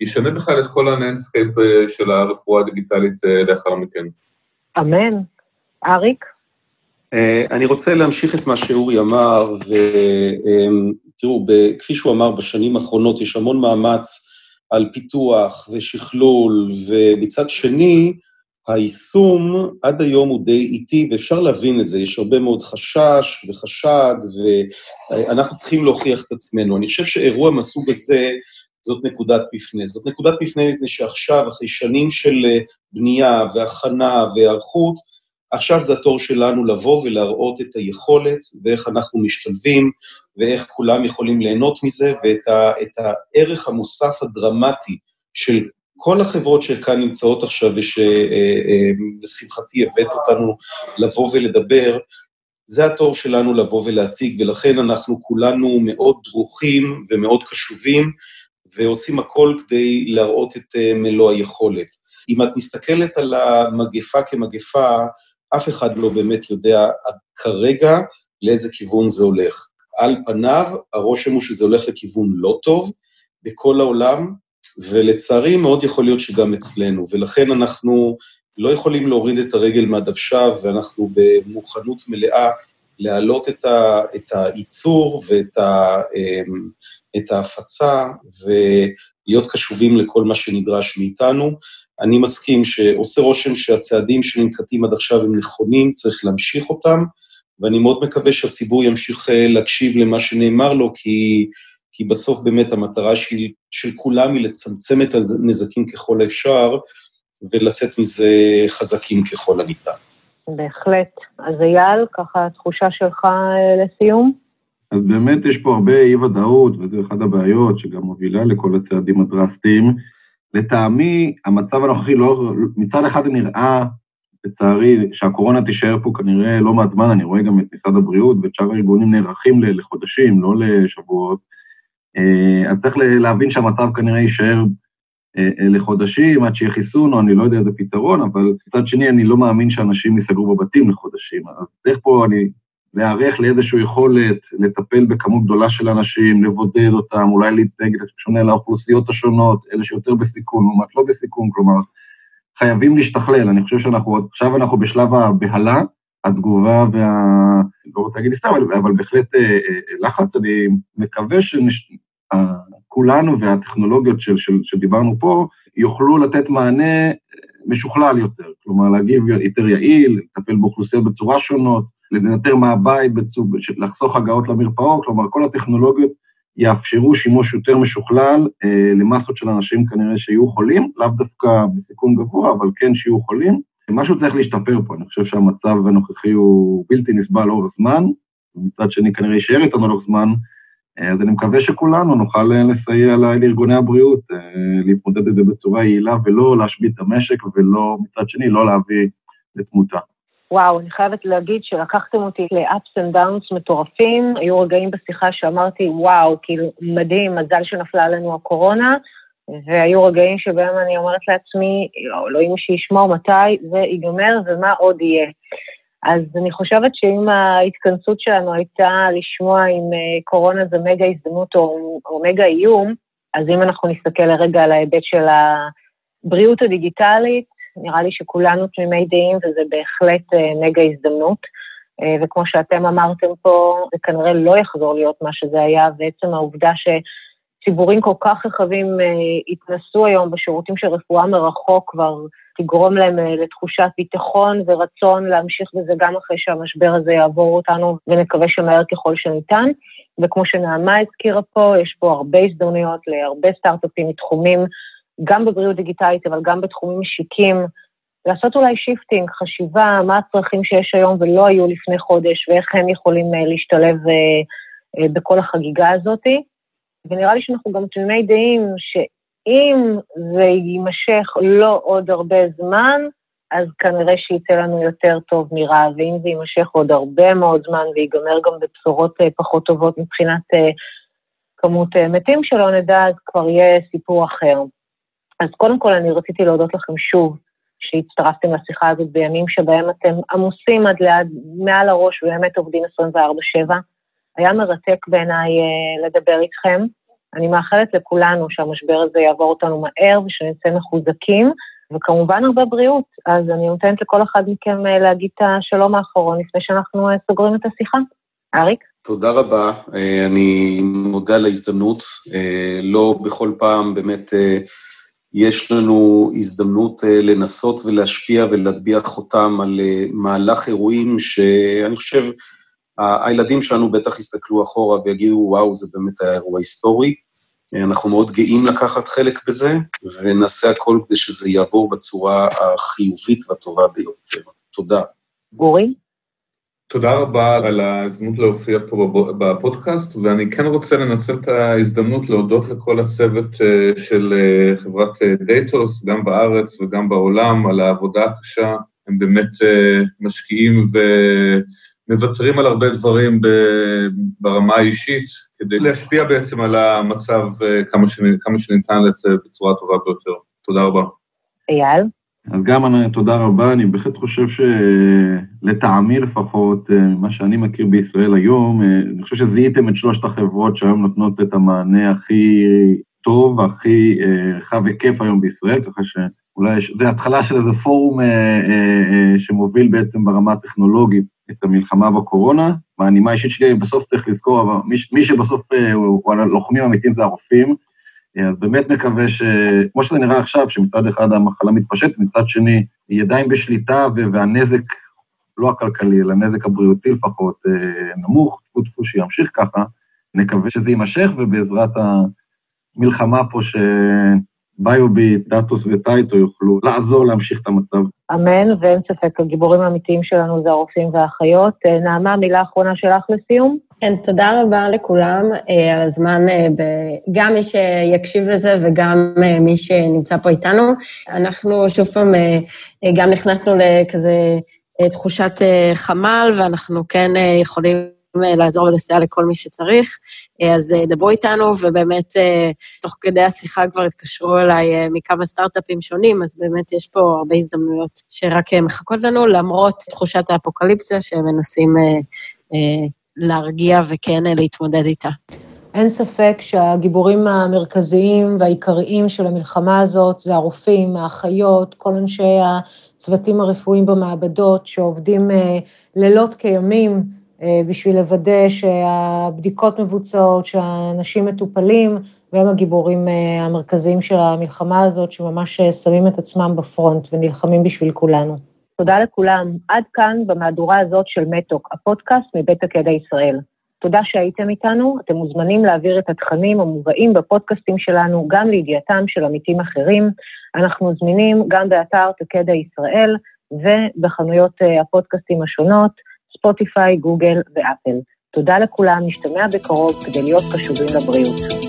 וישנה בכלל את כל ה landscape אה, של הרפואה הדיגיטלית לאחר מכן. אמן. אריק? אה, אני רוצה להמשיך את מה שאורי אמר, ותראו, כפי שהוא אמר, בשנים האחרונות יש המון מאמץ על פיתוח ושכלול, ומצד שני, היישום עד היום הוא די איטי, ואפשר להבין את זה, יש הרבה מאוד חשש וחשד, ואנחנו צריכים להוכיח את עצמנו. אני חושב שאירוע מהסוג הזה, זאת נקודת מפנה. זאת נקודת מפנה מפני שעכשיו, אחרי שנים של בנייה והכנה והיערכות, עכשיו זה התור שלנו לבוא ולהראות את היכולת ואיך אנחנו משתלבים ואיך כולם יכולים ליהנות מזה ואת ה, הערך המוסף הדרמטי של כל החברות שכאן נמצאות עכשיו ושלשמחתי הבאת אותנו לבוא ולדבר, זה התור שלנו לבוא ולהציג, ולכן אנחנו כולנו מאוד דרוכים ומאוד קשובים, ועושים הכל כדי להראות את אה, מלוא היכולת. אם את מסתכלת על המגפה כמגפה, אף אחד לא באמת יודע כרגע לאיזה כיוון זה הולך. על פניו, הרושם הוא שזה הולך לכיוון לא טוב בכל העולם, ולצערי מאוד יכול להיות שגם אצלנו, ולכן אנחנו לא יכולים להוריד את הרגל מהדוושה, ואנחנו במוכנות מלאה להעלות את, ה, את הייצור ואת ה, אמ, את ההפצה ולהיות קשובים לכל מה שנדרש מאיתנו. אני מסכים שעושה רושם שהצעדים שננקטים עד עכשיו הם נכונים, צריך להמשיך אותם, ואני מאוד מקווה שהציבור ימשיך אה, להקשיב למה שנאמר לו, כי, כי בסוף באמת המטרה של, של כולם היא לצמצם את הנזקים ככל האפשר, ולצאת מזה חזקים ככל הניתן. בהחלט. אז אייל, ככה התחושה שלך אה, לסיום? אז באמת יש פה הרבה אי-ודאות, וזו אחת הבעיות שגם מובילה לכל הצעדים הדרסטיים. לטעמי, המצב הנוכחי לא, מצד אחד נראה, לצערי, שהקורונה תישאר פה כנראה לא מעט זמן, אני רואה גם את משרד הבריאות ואת שאר הארגונים נערכים לחודשים, לא לשבועות. אה, אז צריך להבין שהמצב כנראה יישאר אה, אה, לחודשים עד שיהיה חיסון, או אני לא יודע איזה פתרון, אבל מצד שני, אני לא מאמין שאנשים ייסגרו בבתים לחודשים. אז צריך פה אני להיערך לאיזושהי יכולת לטפל בכמות גדולה של אנשים, לבודד אותם, אולי להתנהג שונה לאוכלוסיות השונות, אלה שיותר בסיכון, לעומת לא בסיכון, כלומר, חייבים להשתכלל. אני חושב שאנחנו, עכשיו אנחנו בשלב הבהלה, התגובה וה... לא רוצה להגיד סתם, אבל, אבל בהחלט אה, לחץ. אני מקווה שנש... כולנו והטכנולוגיות של, של, שדיברנו פה, יוכלו לתת מענה משוכלל יותר, כלומר להגיב יותר יעיל, לטפל באוכלוסיות בצורה שונות, לנטר מהבית, בצוג, לחסוך הגעות למרפאות, כלומר כל הטכנולוגיות יאפשרו שימוש יותר משוכלל אה, למסות של אנשים כנראה שיהיו חולים, לאו דווקא בסיכון גבוה, אבל כן שיהיו חולים. משהו צריך להשתפר פה, אני חושב שהמצב הנוכחי הוא בלתי נסבל לאורך זמן, ומצד שני כנראה יישאר איתנו לאורך זמן, אז אני מקווה שכולנו נוכל אה, לסייע לארגוני הבריאות, אה, להתמודד את זה בצורה יעילה ולא להשבית את המשק ולא, מצד שני, לא להביא לתמותה. וואו, אני חייבת להגיד שלקחתם אותי ל-ups and downs מטורפים. היו רגעים בשיחה שאמרתי, וואו, כאילו, מדהים, מזל שנפלה עלינו הקורונה, והיו רגעים שבהם אני אומרת לעצמי, אלוהים שישמור מתי זה ייגמר ומה עוד יהיה. אז אני חושבת שאם ההתכנסות שלנו הייתה לשמוע אם אה, קורונה זה מגה הזדמנות או, או מגה איום, אז אם אנחנו נסתכל לרגע על ההיבט של הבריאות הדיגיטלית, נראה לי שכולנו תמימי דעים וזה בהחלט אה, מגה הזדמנות. אה, וכמו שאתם אמרתם פה, זה כנראה לא יחזור להיות מה שזה היה, ועצם העובדה שציבורים כל כך רחבים התנסו היום בשירותים של רפואה מרחוק כבר תגרום להם אה, לתחושת ביטחון ורצון להמשיך בזה גם אחרי שהמשבר הזה יעבור אותנו, ונקווה שמהר ככל שניתן. וכמו שנעמה הזכירה פה, יש פה הרבה הזדמנויות להרבה סטארט-אפים מתחומים, גם בבריאות דיגיטלית, אבל גם בתחומים משיקים, לעשות אולי shifting, חשיבה, מה הצרכים שיש היום ולא היו לפני חודש, ואיך הם יכולים אה, להשתלב אה, בכל החגיגה הזאת. ונראה לי שאנחנו גם תמימי דעים ש... אם זה יימשך לא עוד הרבה זמן, אז כנראה שייצא לנו יותר טוב מרע, ואם זה יימשך עוד הרבה מאוד זמן ויגמר גם בבשורות אה, פחות טובות מבחינת אה, כמות אה, מתים שלא נדע, אז כבר יהיה סיפור אחר. אז קודם כל אני רציתי להודות לכם שוב שהצטרפתם לשיחה הזאת בימים שבהם אתם עמוסים עד ליד, מעל הראש, ובאמת עובדים 24/7. היה מרתק בעיניי לדבר איתכם. אני מאחלת לכולנו שהמשבר הזה יעבור אותנו מהר ושנצא מחוזקים, וכמובן הרבה בריאות. אז אני נותנת לכל אחד מכם אה, להגיד את השלום האחרון לפני שאנחנו אה, סוגרים את השיחה. אריק? תודה רבה, אה, אני מודה על ההזדמנות. לא בכל פעם באמת יש לנו הזדמנות לנסות ולהשפיע ולהטביע חותם על מהלך אירועים שאני חושב, הילדים שלנו בטח יסתכלו אחורה ויגידו, וואו, זה באמת היה אירוע היסטורי. אנחנו מאוד גאים לקחת חלק בזה, ונעשה הכל כדי שזה יעבור בצורה החיובית והטובה ביותר. תודה. אורי? תודה רבה על ההזדמנות להופיע פה בפודקאסט, ואני כן רוצה לנצל את ההזדמנות להודות לכל הצוות אה, של אה, חברת אה, דייטוס, גם בארץ וגם בעולם, על העבודה הקשה. הם באמת משקיעים ומוותרים על הרבה דברים ברמה האישית, כדי להשפיע בעצם על המצב כמה, כמה שניתן בצורה הטובה ביותר. תודה רבה. אייל? אז גם אני, תודה רבה, אני בהחלט חושב שלטעמי לפחות, אה, מה שאני מכיר בישראל היום, אה, אני חושב שזיהיתם את שלושת החברות שהיום נותנות את המענה הכי טוב והכי אה, רחב היקף היום בישראל, ככה שאולי זה התחלה של איזה פורום שמוביל בעצם ברמה הטכנולוגית את המלחמה בקורונה. והנימה האישית שלי, בסוף צריך לזכור, אבל מי, מי שבסוף הוא הלוחמים האמיתיים זה הרופאים, אז באמת מקווה ש... כמו שזה נראה עכשיו, שמצד אחד המחלה מתפשטת, מצד שני היא עדיין בשליטה והנזק, לא הכלכלי, אלא הנזק הבריאותי לפחות, אה, נמוך, טפו טפו שימשיך ככה, נקווה שזה יימשך, ובעזרת המלחמה פה ש... ביוביט, דאטוס וטייטו יוכלו לעזור להמשיך את המצב. אמן, ואין ספק, הגיבורים האמיתיים שלנו זה הרופאים והאחיות. אה, נעמה, מילה אחרונה שלך לסיום? כן, תודה רבה לכולם אה, על הזמן, אה, גם מי שיקשיב לזה וגם מי שנמצא פה איתנו. אנחנו שוב פעם גם נכנסנו לכזה תחושת חמ"ל, ואנחנו כן יכולים... לעזור ולסייע לכל מי שצריך. אז אה, דברו איתנו, ובאמת, אה, תוך כדי השיחה כבר התקשרו אליי אה, מכמה סטארט-אפים שונים, אז באמת יש פה הרבה הזדמנויות שרק מחכות לנו, למרות תחושת האפוקליפסיה שהם מנסים להרגיע וכן להתמודד איתה. אין ספק שהגיבורים המרכזיים והעיקריים של המלחמה הזאת זה הרופאים, האחיות, כל אנשי הצוותים הרפואיים במעבדות שעובדים לילות כימים אה, בשביל לוודא שהבדיקות מבוצעות, שהאנשים מטופלים, והם הגיבורים אה, המרכזיים של המלחמה הזאת, שממש אה, שמים את עצמם בפרונט ונלחמים בשביל כולנו. תודה לכולם. עד כאן במהדורה הזאת של מתוק, הפודקאסט מבית הקדע ישראל. תודה שהייתם איתנו, אתם מוזמנים להעביר את התכנים המובאים בפודקאסטים שלנו גם לידיעתם של עמיתים אחרים. אנחנו זמינים גם באתר תקדע ישראל ובחנויות הפודקאסטים השונות. ספוטיפיי, גוגל ואפל. תודה לכולם, נשתמע בקרוב כדי להיות קשובים לבריאות.